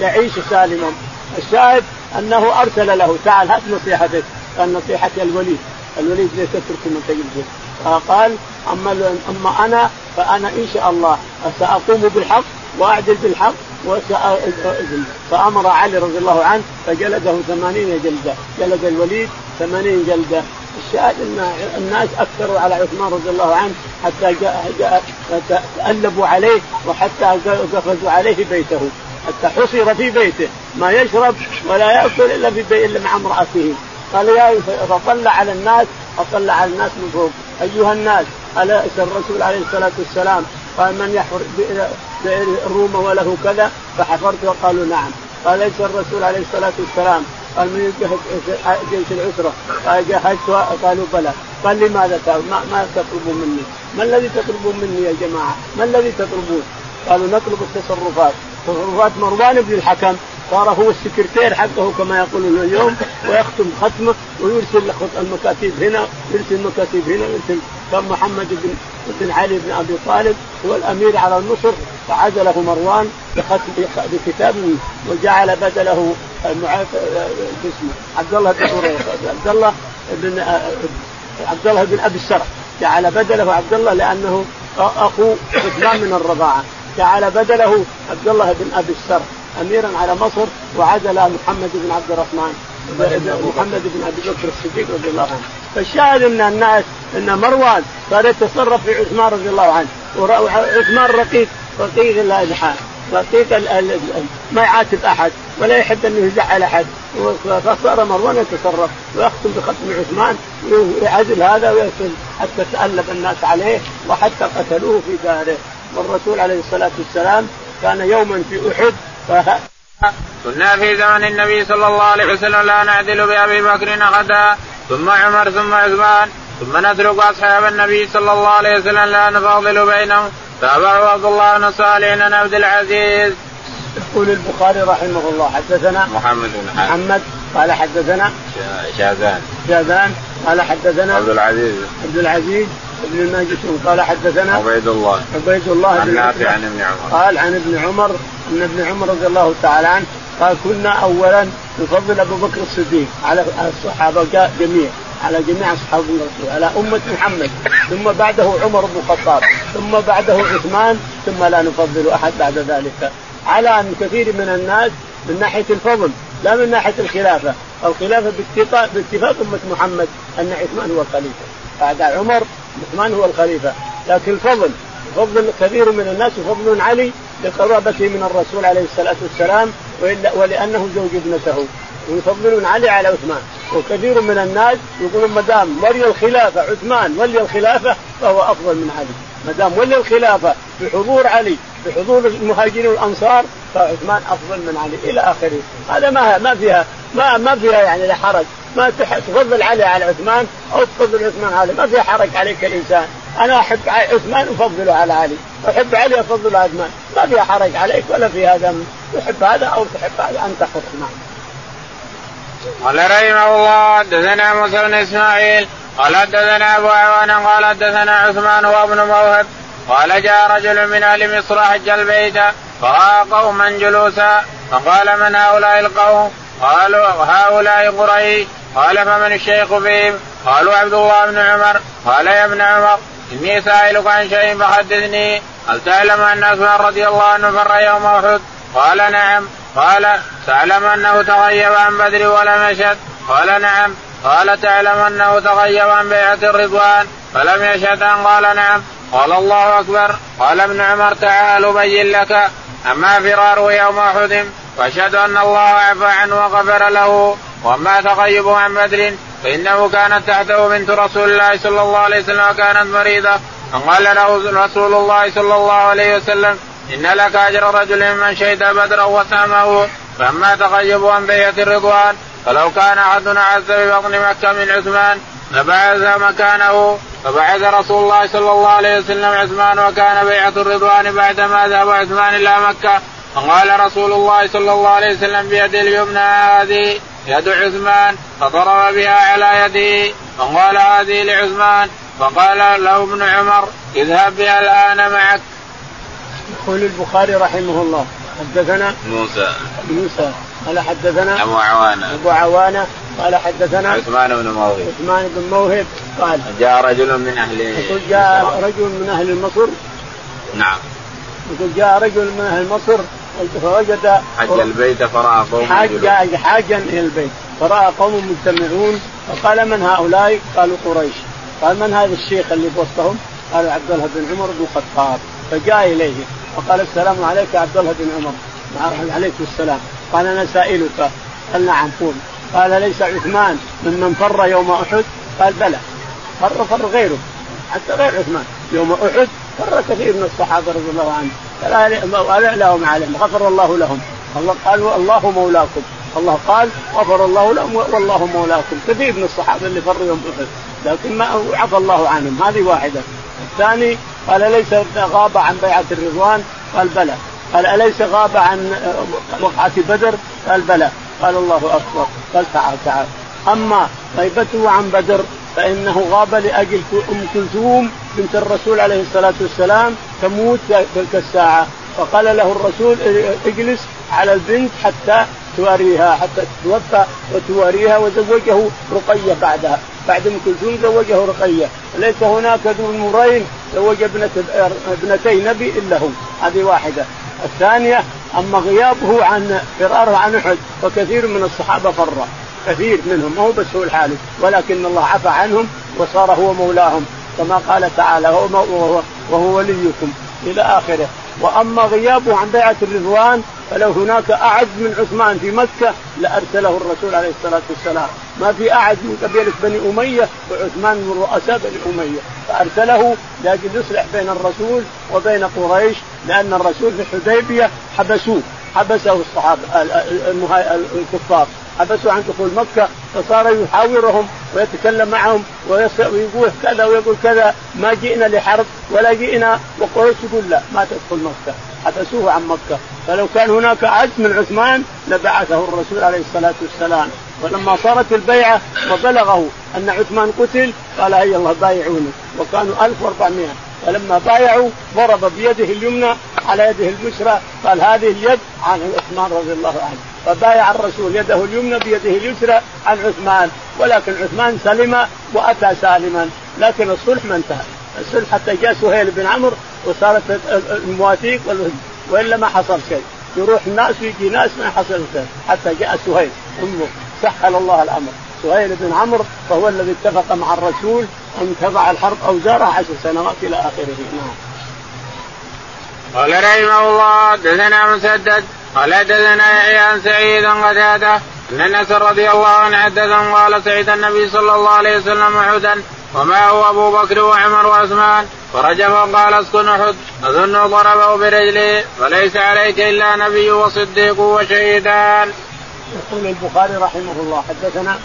يعيش سالما. الشاهد أنه أرسل له. تعال هات نصيحتك. قال نصيحتي الوليد. الوليد ليس تترك من تجلسه فقال أما أما أنا فأنا إن شاء الله سأقوم بالحق واعدل بالحق فأمر علي رضي الله عنه فجلده ثمانين جلدة. جلد الوليد ثمانين جلدة. الشاهد إن الناس أكثروا على عثمان رضي الله عنه حتى جاء جاء تألبوا عليه وحتى قفزوا عليه بيته. حتى حصر في بيته. ما يشرب ولا يأكل إلا في بيت إلا مع امرأته. قال يا فطلع على الناس اطلع على الناس من فوق. أيها الناس أليس الرسول عليه الصلاة والسلام قال من يحفر بئر الروم وله كذا فحفرت؟ قالوا نعم. قال ليس الرسول عليه الصلاة والسلام قال من يجهز جيش العسرة؟ قال جهزت. قالوا بلى. قال لماذا ما, ما تطلبون مني؟ ما الذي تطلبون مني يا جماعة؟ ما الذي تطلبون؟ قالوا نطلب التصرفات. تصرفات مروان بن الحكم. صار هو السكرتير حقه كما يقولون اليوم ويختم ختمه ويرسل المكاتيب هنا يرسل المكاتيب هنا يرسل كان محمد بن بن علي بن أبي طالب هو الأمير على النصر فعزله مروان بختم بكتاب وجعل بدله اسمه عبد الله بن عبد الله بن عبد الله بن أبي السرح جعل بدله عبد الله لأنه أخو عثمان من الرضاعة جعل بدله عبد الله بن أبي السرح. أميرا على مصر وعزل محمد بن عبد الرحمن محمد بن أبي بكر الصديق رضي الله عنه. فالشاهد أن الناس أن مروان صار يتصرف في عثمان رضي الله عنه. وعثمان رقيق رقيق الادحاء رقيق ما يعاتب أحد ولا يحب انه يزعل أحد. فصار مروان يتصرف ويختم بختم عثمان ويعزل هذا ويصل حتى تألف الناس عليه وحتى قتلوه في داره. والرسول عليه الصلاة والسلام كان يوما في أحد كنا في زمن النبي صلى الله عليه وسلم لا نعدل بأبي بكر احدا ثم عمر ثم عثمان ثم نترك أصحاب النبي صلى الله عليه وسلم لا نفاضل بينهم. تابعه عبد الله بن صالح بن عبد العزيز. يقول البخاري رحمه الله حدثنا محمد بن محمد قال حدثنا شاذان. شاذان قال حدثنا عبد العزيز. عبد العزيز بن الماجشون قال حدثنا عبيد الله. عبيد الله عن نافع عن ابن عمر. قال عن ابن عمر إن ابن عمر رضي الله تعالى عنه قال كنا اولا نفضل أبو بكر الصديق على الصحابة جميع على جميع أصحاب الرسول على أمة محمد. ثم بعده عمر بن الخطاب ثم بعده عثمان ثم لا نفضل أحد بعد ذلك. على أن كثير من الناس من ناحية الفضل لا من ناحية الخلافة، الخلافة باتفاق أمة محمد أن عثمان هو الخليفة، بعد عمر عثمان هو الخليفة، لكن الفضل فضل كثير من الناس وفضل علي لقرابته من الرسول عليه الصلاة والسلام ولأنه زوج ابنته. ويفضلون علي على عثمان. وكثير من الناس يقولون ما دام ولي الخلافة عثمان ولي الخلافة فهو أفضل من علي. ما دام ولي الخلافة بحضور علي بحضور المهاجرين والأنصار فعثمان أفضل من علي إلى آخره. هذا ما ما فيها ما ما فيها يعني لا حرج. ما تفضل علي على عثمان أو تفضل عثمان علي. ما فيها حرج عليك الإنسان. أنا أحب عثمان أفضله على علي. أحب علي أفضله على عثمان. ما فيها حرج عليك ولا فيها ذنب. تحب هذا أو تحب هذا أنت حر. نعم. قال رحمه الله حدثنا موسى بن إسماعيل. قال حدثنا أبو عوان قال حدثنا عثمان وابن موهب. قال جاء رجل من أهل مصر حج البيت فرأى قوما جلوسا فقال من هؤلاء القوم؟ قالوا هؤلاء قريش. قال فمن الشيخ فيهم؟ قالوا عبد الله بن عمر. قال يا ابن عمر إني سائلك عن شيء فحدثني. هل تعلم أن عثمان رضي الله عنه فر يوم أحد؟ قال نعم. قال تعلم أنه تغيب عن بدر ولم يشهد قال نعم. قال تعلم أنه تغيب عن بيعة الرضوان فلم يشهد قال نعم. قال الله أكبر. قال ابن عمر تعال أبين لك. أما فراره يوم أحد؟ وأشهد أن الله عفى عنه وغفر له وأما تغيبه عن بدر فإنه كانت تحته بنت رسول الله صلى الله عليه وسلم وكانت مريضة. فقال له رسول الله صلى الله عليه وسلم إن لك أجر رجل من شهد بدرا وسامه فأما تغيبه عن بيعه الرضوان فلو كان احدنا عز ببطن مكة من عثمان لبعث مكانه فبعث رسول الله صلى الله عليه وسلم عثمان وكان بيعة الرضوان بعدما ذهب عثمان إلى مكة. فقال رسول الله صلى الله عليه وسلم بيد اليمنى هذه يد عثمان فضرب بها على يده فقال هذه لعثمان فقال له ابن عمر اذهب بها الآن معك. يقول البخاري رحمه الله حدثنا موسى. موسى قال حدثنا أبو عوانة. أبو عوانة قال حدثنا عثمان بن موهب. عثمان بن موهب قال جاء رجل من أهل يقول جاء رجل من أهل مصر. نعم. يقول جاء رجل من أهل مصر فوجد حج البيت فراى قوم حاج حاجا إلى البيت. فراى قوم مجتمعون فقال من هؤلاء؟ قالوا قريش. قال من هذا الشيخ اللي في وسطهم؟ قالوا عبد الله بن عمر بن الخطاب. فجاء إليه. فقال السلام عليك يا عبد الله بن عمر. عليكم السلام. قال أنا سائلك. قال نعم قول. قال ليس عثمان ممن فر يوم أحد؟ قال بلى. فر فر غيره. حتى غير عثمان. يوم أحد فر كثير من الصحابة رضي الله عنهم. فلا لهم عليهم. غفر الله لهم. الله قالوا الله مولاكم. الله قال غفر الله لهم والله مولاكم. كثير من الصحابة اللي فروا يوم احد لكن ما عفى الله عنهم. هذه واحدة. الثاني قال ليس غاب عن بيعة الرضوان؟ قال بلى. قال أليس غاب عن وقعة بدر؟ قال بلى. قال الله أكبر. قال تعال تعال. أما غيبته عن بدر فإنه غاب لأجل أم كلثوم بنت الرسول عليه الصلاة والسلام تموت تلك الساعة. فقال له الرسول اجلس على البنت حتى تواريها حتى تتوفى وتواريها وزوجه رقية بعدها. بعد أم كلثوم زوجه رقية. ليس هناك ذو نورين زوج ابنة ابنتي نبي إلا هو. هذه واحدة. الثانية أما غيابه عن فراره عن أحد فكثير من الصحابة فر كثير منهم مو بس هو الحالف ولكن الله عفى عنهم وصار هو مولاهم. كما قال تعالى وهو, وهو وليكم إلى آخره. وأما غيابه عن بيعة الرضوان فلو هناك اعز من عثمان في مكة لأرسله الرسول عليه الصلاة والسلام، ما في اعز من قبيلة بني أمية وعثمان من رؤساء بني أمية، فأرسله لأجل يصلح بين الرسول وبين قريش لأن الرسول في الحديبية حبسوه، حبسه الصحابة الكفار. حبسوا عن دخول مكة فصار يحاورهم ويتكلم معهم ويقول كذا ويقول كذا ما جئنا لحرب ولا جئنا وقريش تقول لا ما تدخل مكة. حبسوه عن مكة. فلو كان هناك عز من عثمان لبعثه الرسول عليه الصلاة والسلام. ولما صارت البيعة وبلغه أن عثمان قتل قال هيا الله بايعوني. وكانوا 1400 فلما بايعوا ضرب بيده اليمنى على يده اليسرى قال هذه اليد عن عثمان رضي الله عنه. فبايع الرسول يده اليمنى بيده اليسرى عن عثمان ولكن عثمان سلم وأتى سالما لكن الصلح ما انتهى. الصلح حتى جاء سهيل بن عمرو وصارت المواثيق وإلا ما حصل شيء. يروح ناس ويجي ناس ما حصل شيء حتى جاء سهيل. أمه سهل الله الأمر. سهيل بن عمرو فهو الذي اتفق مع الرسول أن تضع الحرب أوزارها عشر سنوات إلى آخره. نعم. قال رحمه الله دثنا مسدد قال حدثنا يحيى عن سعيد قتادة أن أنس رضي الله عنه حدثهم قال سعيد النبي صلى الله عليه وسلم احدا وما هو أبو بكر وعمر وعثمان فرجف وقال اسكن أحد أظن ضربه برجله فليس عليك إلا نبي وصديق وشهيدان. يقول البخاري رحمه الله حدثنا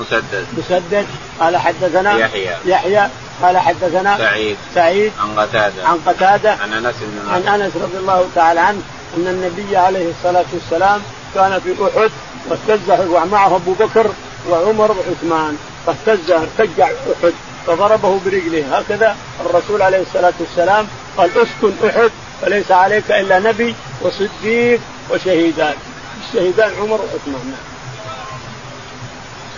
مسدد. مسدد قال حدثنا يحيى. يحيى قال حدثنا سعيد. سعيد عن قتادة. عن قتادة عن أنس بن عن أنس رضي الله تعالى عنه أن النبي عليه الصلاة والسلام كان في أحد فاهتز ومعه أبو بكر وعمر وعثمان فاهتز ارتجع أحد فضربه برجله. هكذا الرسول عليه الصلاة والسلام قال أسكن أحد فليس عليك إلا نبي وصديق وشهيدان. الشهيدان عمر وعثمان.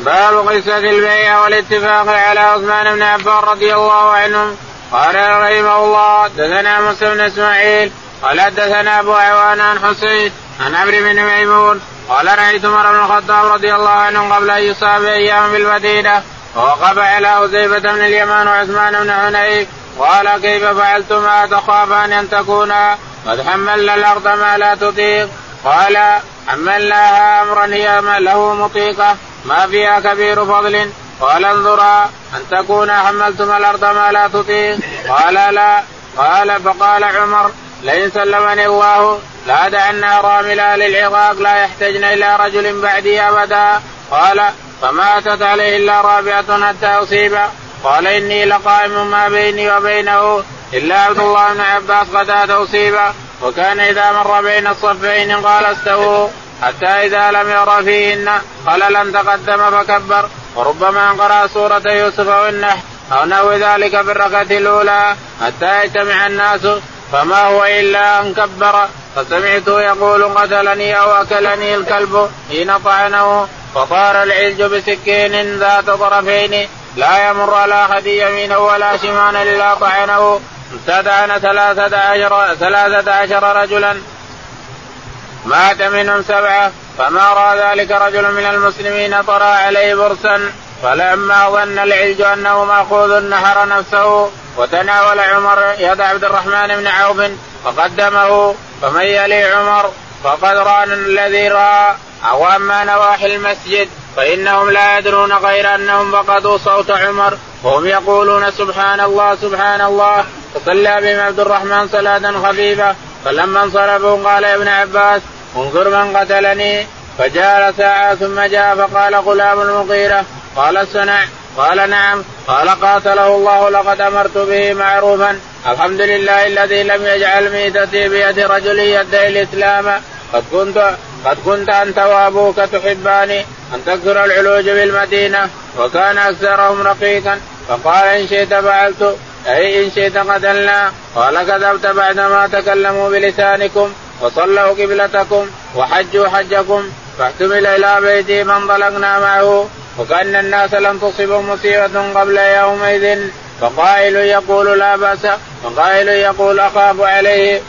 باب قصة البيع والاتفاق على عثمان بن عفان رضي الله عنهم قال رحمه الله دثنا موسى بن إسماعيل قال حدثنا أبو عوان عن حسين عن عمرو بن ميمون قال رأيت عمر بن الخطاب رضي الله عنه قبل أن يصاب أيام بالمدينة ووقف على حذيفه بن اليمان وعثمان بن حنيف قال كيف فعلتما تخافان أن تكونا قد حملنا الأرض ما لا تطيق. قال حملناها أمرا هي له مطيقة ما فيها كبير فضل. قال انظرا أن تكون حملتما الأرض ما لا تطيق. قال لا. قال فقال عمر لئن سلمني الله لا دعنا راملا للعقاق لا يحتجن إلى رجل بعدي أبدا. قال فما اتت عليه إلا رابعة حتى أصيب. قال إني لقائم ما بيني وبينه إلا عبد الله بن عباس قد أصيب. وكان إذا مر بين الصفين قال استووا. حتى إذا لم ير فيهن خللا تقدم فكبر. وربما قرأ سورة يوسف والنحل أو نحو ذلك في الركعة الأولى. حتى يجتمع الناس فما هو إلا أن كبر. فسمعته يقول قتلني أو أكلني الكلب. حين طعنه فطار العلج بسكين ذات طرفين. لا يمر على أحد يمينه ولا شمالا إلا طعنه. استدعن ثلاثة عشر ثلاثة عشر رجلا. مات منهم سبعة. فما رأى ذلك رجل من المسلمين طرى عليه برسا. فلما ظن العلج أنه مأخوذ نحر نفسه وتناول عمر يد عبد الرحمن بن عوف فقدمه فمن يلي عمر فقد ران الذي رأى أو اما نواحي المسجد فإنهم لا يدرون غير أنهم فقدوا صوت عمر وهم يقولون سبحان الله سبحان الله فصلى بهم عبد الرحمن صلاة خفيفة فلما انصرفوا قال يا ابن عباس انظر من قتلني فجاء ساعة ثم جاء فقال غلام المغيرة قال صنع قال نعم. قال قاتله الله لقد أمرت به معروفا. الحمد لله الذي لم يجعل ميتتي بيد رجل يدعي الإسلام. قد كنت قد كنت أنت وأبوك تحبان أن تكثر العلوج بالمدينة وكان أكثرهم رقيقا. فقال إن شئت فعلت. أي إن شئت قتلنا. قال كذبت بعدما تكلموا بلسانكم وصلوا قبلتكم وحجوا حجكم فاحتمل إلى بيتي فانطلقنا معه. وكأن الناس لم تصبهم مصيبة قبل يومئذ فقائل يقول لا بأس وقائل يقول أخاف عليه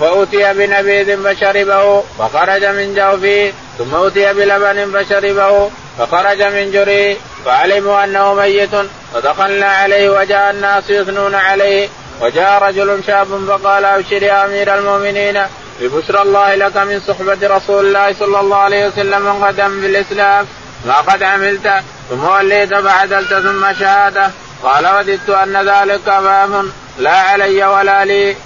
فأتي بنبيذ فشربه فخرج من جوفه ثم أتي بلبن فشربه فخرج من جريه فعلموا أنه ميت فدخلنا عليه وجاء الناس يثنون عليه وجاء رجل شاب فقال أبشر يا أمير المؤمنين ببشرى الله لك من صحبة رسول الله صلى الله عليه وسلم قدم في الإسلام. ما قد عملت ثم وليت فعدلت ثم شهادة. قال وددت أن ذلك باب لا علي ولا لي.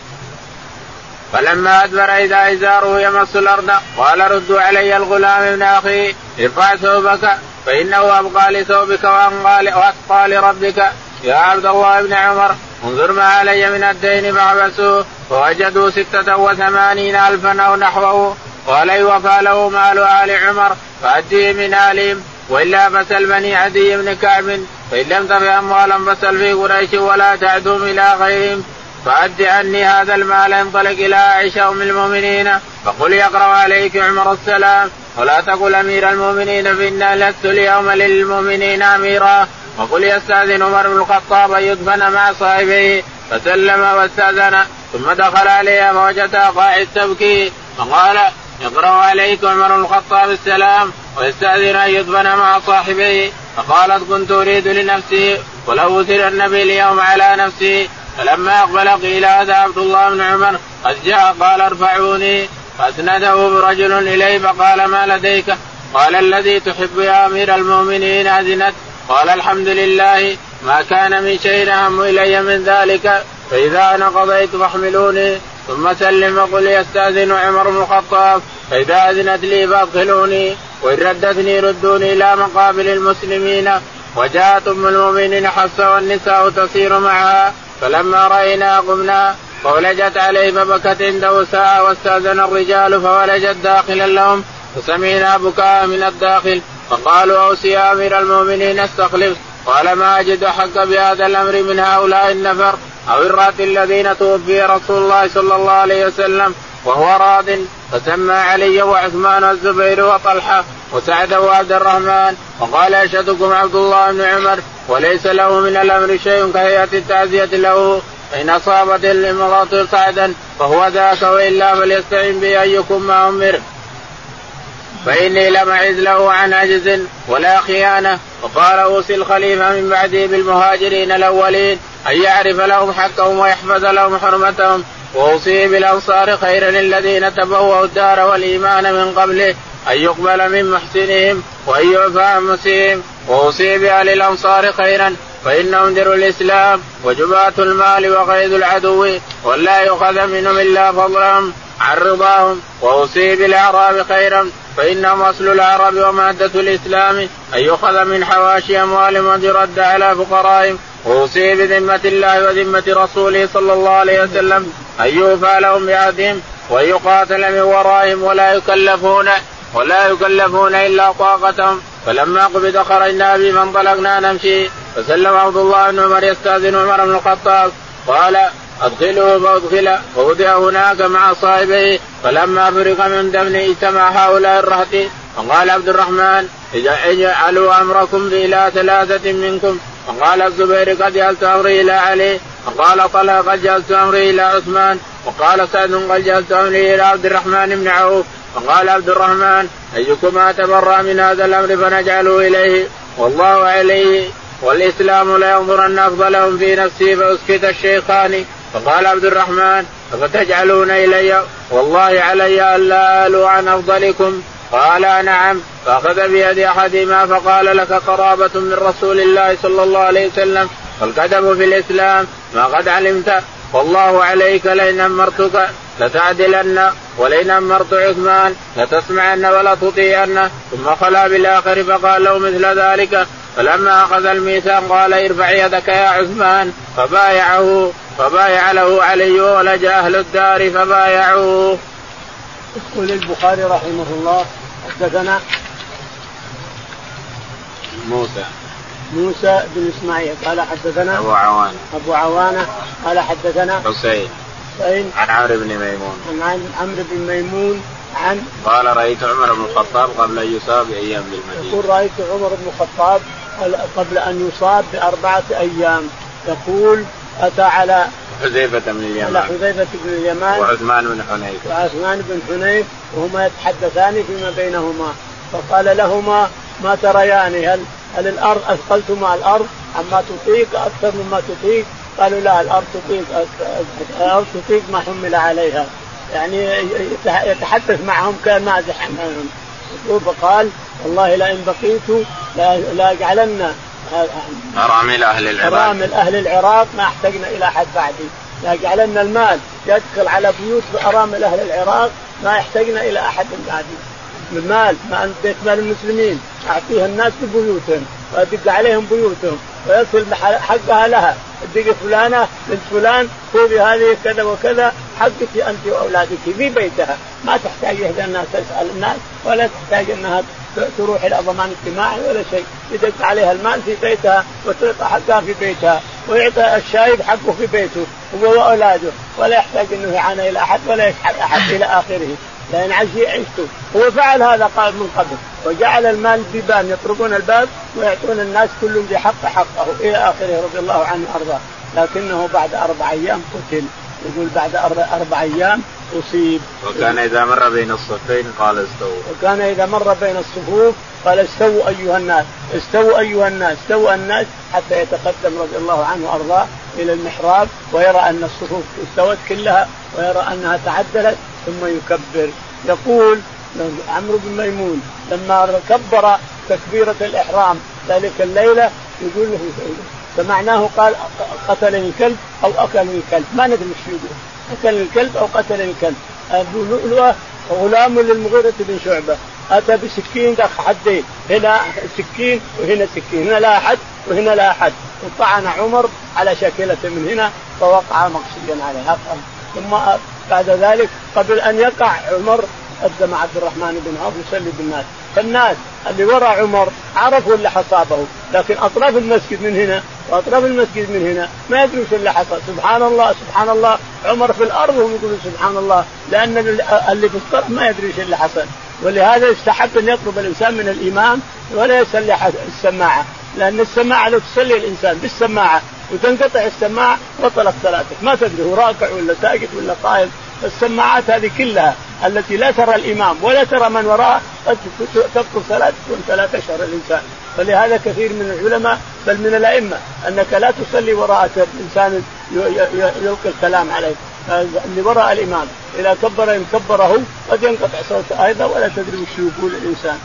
فلما أدبر إذا إزاره يمس الأرض قال ردوا علي الغلام ابن أخي ارفع ثوبك فإنه أبقى لثوبك وأتقى لربك. يا عبد الله بن عمر انظر ما علي من الدين فحبسوه فوجدوا ستة وثمانين ألفا أو نحوه. قال يوفى له مال آل عمر فأديه من آلهم وإلا فسل بني عدي بن كعب فإن لم تفي أموالا فسل في قريش ولا تعدهم إلى غيرهم. فأد عني هذا المال انطلق إلى عائشة أم المؤمنين. فقل يقرأ عليك عمر السلام ولا تقل أمير المؤمنين فإنا لست اليوم للمؤمنين أميرا. وقل يستأذن عمر بن الخطاب أن يدفن مع صاحبه فسلم واستأذن ثم دخل عليها فوجدها قاعد تبكي فقال يقرأ عليك عمر بن الخطاب السلام ويستأذن أن يدفن مع صاحبه فقالت كنت أريد لنفسي ولو أثر النبي اليوم على نفسي فلما أقبل قيل هذا عبد الله بن عمر قد جاء قال ارفعوني فأسنده رجل اليه فقال ما لديك؟ قال الذي تحب يا أمير المؤمنين أذنت قال الحمد لله ما كان من شيء أهم إلي من ذلك فإذا أنا قضيت فاحملوني ثم سلم وقل يستاذن عمر بن الخطاب فإذا أذنت لي فأدخلوني وإن ردتني ردوني إلى مقابل المسلمين وجاءت أم المؤمنين حفصة والنساء تسير معها فلما رأينا قمنا فولجت عليه فبكت عنده ساعة واستأذن الرجال فولجت داخلا لهم فسمعنا بكاء من الداخل فقالوا أوصي يا أمير المؤمنين استخلف. قال ما أجد حق بهذا الأمر من هؤلاء النفر أو الرأت الذين توفي رسول الله صلى الله عليه وسلم وهو راض. فسمى علي وعثمان والزبير وطلحة وسعد وعبد الرحمن. وقال أشهدكم عبد الله بن عمر وليس له من الأمر شيء كهيئة التعزية له. فإن أصابت الامارات سعدا فهو ذاك وإلا فليستعن به ايكم ما أمر فإني لم أعز له عن عجز ولا خيانة. وقال أوصي الخليفة من بعده بالمهاجرين الأولين أن يعرف لهم حقهم ويحفظ لهم حرمتهم. واوصي بالأنصار خيرا الذين تبوأوا الدار والإيمان من قبله. أن يقبل من محسنهم وأن يعفى عن مسيهم واوصي بأهل الأنصار خيرا. فانهم در الإسلام وجباة المال وقيد العدو. ولا يؤخذ منهم إلا فضلهم. عن رضاهم واوصي بالاعراب خيرا فإنهم أصل العرب ومادة الإسلام أن يؤخذ من حواشي اموالهم ويرد على فقرائهم. واوصي بذمه الله وذمة رسوله صلى الله عليه وسلم أن يوفى لهم بعهدهم يقاتل من ورائهم ولا يكلفون ولا يكلفون إلا طاقتهم. فلما قبض خرجنا به فانطلقنا نمشي. فسلم عبد الله بن عمر يستأذن عمر بن الخطاب قال أدخله فادخل فوضع هناك مع صاحبه فلما فرغ من دفن اجتمع هؤلاء الرهط فقال عبد الرحمن اجعلوا أمركم إلى ثلاثة منكم. فقال الزبير قد جعلت أمري إلى علي. وقال طلحه قد جعلت أمري إلى عثمان. وقال سعد قد جعلت أمري إلى عبد الرحمن بن عوف. فقال عبد الرحمن أيكما تبرأ من هذا الأمر فنجعله إليه. والله عليه والإسلام لا أفضلهم في نفسه فأسكت الشيخان. فقال عبد الرحمن أفتجعلون إلي؟ والله علي ألا الوا عن أفضلكم. قال نعم. فأخذ بيد أحدهما فقال لك قرابة من رسول الله صلى الله عليه وسلم والقدم في الإسلام ما قد علمت. والله عليك لئن أمرتك لتعدلن ولئن أمرت عثمان لتسمعن ولا تطيعن. ثم خلا بالآخر فقال له مثل ذلك. فلما أخذ الميثاق قال ارفع يدك يا عثمان. فبايعه. فبايع له علي ولج أهل الدار فبايعوه. يقول البخاري رحمه الله حدثنا موسى. موسى بن إسماعيل. قال حدثنا أبو عوانة. أبو عوانة. قال حدثنا حسين. حسين. عن عمرو بن ميمون. عن عمرو بن ميمون عن قال رأيت عمر بن الخطاب قبل أن يصاب بأيام بالمدينة. يقول رأيت عمر بن الخطاب قبل أن يصاب بأربعة أيام. يقول أتى على حذيفة بن اليمان. على حذيفة بن اليمان. وعثمان بن حنيف وعثمان بن حنيف وهما يتحدثان فيما بينهما. فقال لهما ما تريان هل هل الأرض أثقلتما الأرض؟ عما تطيق أكثر مما تطيق؟ قالوا لا الأرض تطيق الأرض تطيق ما حمل عليها. يعني يتحدث معهم كان عنهم. يقول فقال والله لئن بقيت لا ارامل أهل العراق. ارامل أهل العراق ما احتجنا إلى أحد بعدي. يجعلن المال يدخل على بيوت ارامل أهل العراق ما يحتجنا إلى أحد بعدي. المال ما بيت مال المسلمين. أعطيها الناس ببيوتهم وأدق عليهم بيوتهم ويصل حقها لها. أدق فلانة بنت فلان خذي هذه كذا وكذا حقك أنت وأولادك في بيتها. ما تحتاج إلى انها تسأل الناس ولا تحتاج إنها تروح إلى ضمان اجتماعي ولا شيء. يدق عليها المال في بيتها وتعطى حقها في بيتها ويعطى الشايب حقه في بيته هو وأولاده. ولا يحتاج إنه يعانى إلى أحد ولا يشحذ أحد إلى آخره. لأن عشي عشته. هو فعل هذا قال من قبل. وجعل المال بيبان يطرقون الباب ويعطون الناس كل ذي حق حقه إلى آخره رضي الله عنه وأرضاه. لكنه بعد أربع أيام قتل. يقول بعد أربع أيام أصيب. وكان إذا مر بين الصفين قال استووا. وكان إذا مر بين الصفوف قال استووا أيها الناس. استووا أيها الناس. استووا الناس حتى يتقدم رضي الله عنه وأرضاه إلى المحراب ويرى أن الصفوف استوت كلها ويرى أنها تعدلت ثم يكبر. يقول عمرو بن ميمون لما كبر تكبيرة الإحرام ذلك الليلة يقول له فمعناه قال قتلني الكلب أو أكلني الكلب ما ندري إيش يقول. أكلني الكلب أو قتلني الكلب. أبو لؤلؤة غلام للمغيرة بن شعبة. أتى بسكين ذاك حدين. هنا سكين وهنا سكين. هنا له حد وهنا له حد. وطعن عمر على شاكلة من هنا فوقع مقصيا عليه ثم بعد ذلك قبل أن يقع عمر قدم عبد الرحمن بن عوف يصلي بالناس. فالناس اللي وراء عمر عرفوا اللي حصابه لكن أطراف المسجد من هنا وأطراف المسجد من هنا ما يدري وش اللي حصل. سبحان الله سبحان الله. عمر في الأرض وهم يقولون سبحان الله لأن اللي في الطرف ما يدري وش اللي حصل. ولهذا يستحب أن يطلب الإنسان من الإمام ولا يصلي السماعة لأن السماعة لو تصلي الإنسان بالسماعة وتنقطع السماعة بطلت صلاتك ما تدري هو راكع ولا ساجد ولا قائم. السماعات هذه كلها التي لا ترى الإمام ولا ترى من وراءه قد تبطل صلاتك وانت لا تشعر الإنسان. فلهذا كثير من العلماء بل من الأئمة أنك لا تصلي وراء إنسان يلقي الكلام عليك. اللي وراء الإمام إذا كبر ان كبره قد ينقطع صوته أيضا ولا تدري وش يقول الإنسان.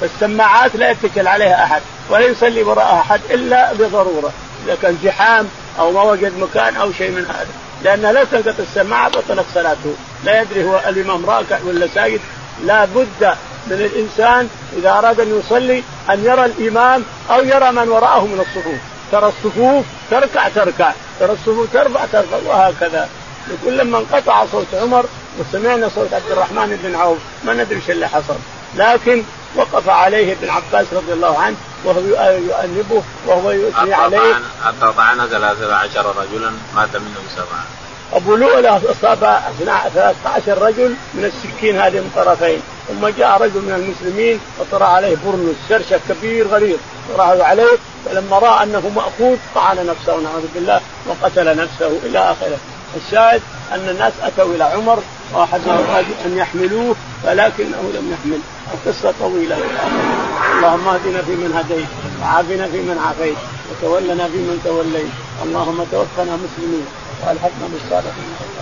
فالسماعات لا يتكل عليها أحد ولا يصلي وراءها أحد إلا بضرورة إذا كان زحام أو ما وجد مكان أو شيء من هذا. لأنها لو تلقط السماعة بطلت صلاته لا يدري هو الإمام راكع ولا ساجد. لا بد من الإنسان إذا أراد أن يصلي أن يرى الإمام أو يرى من وراءه من الصفوف. ترى الصفوف تركع تركع ترى الصفوف ترفع ترفع وهكذا. يقول لما انقطع صوت عمر وسمعنا صوت عبد الرحمن بن عوف ما ندري إيش اللي حصل. لكن وقف عليه ابن عباس رضي الله عنه وهو يؤنبه وهو يثني عليه. حتى طعن 13 رجلا مات منهم سبعة. أبو لؤلؤ أصاب 13 رجل من السكين هذه من طرفين. ثم جاء رجل من المسلمين وطرى عليه برنس شرشف كبير غليظ. طرحه عليه فلما رأى أنه مأخوذ طعن نفسه نعوذ بالله وقتل نفسه إلى آخره. الشاهد أن الناس أتوا إلى عمر واحدهم أن يحملوه ولكنه لم يحمل. القصة طويلة. اللهم اهدنا فيمن هديت وعافنا فيمن عافيت وتولنا فيمن توليت. اللهم توفنا مسلمين وألحقنا بالصالحين.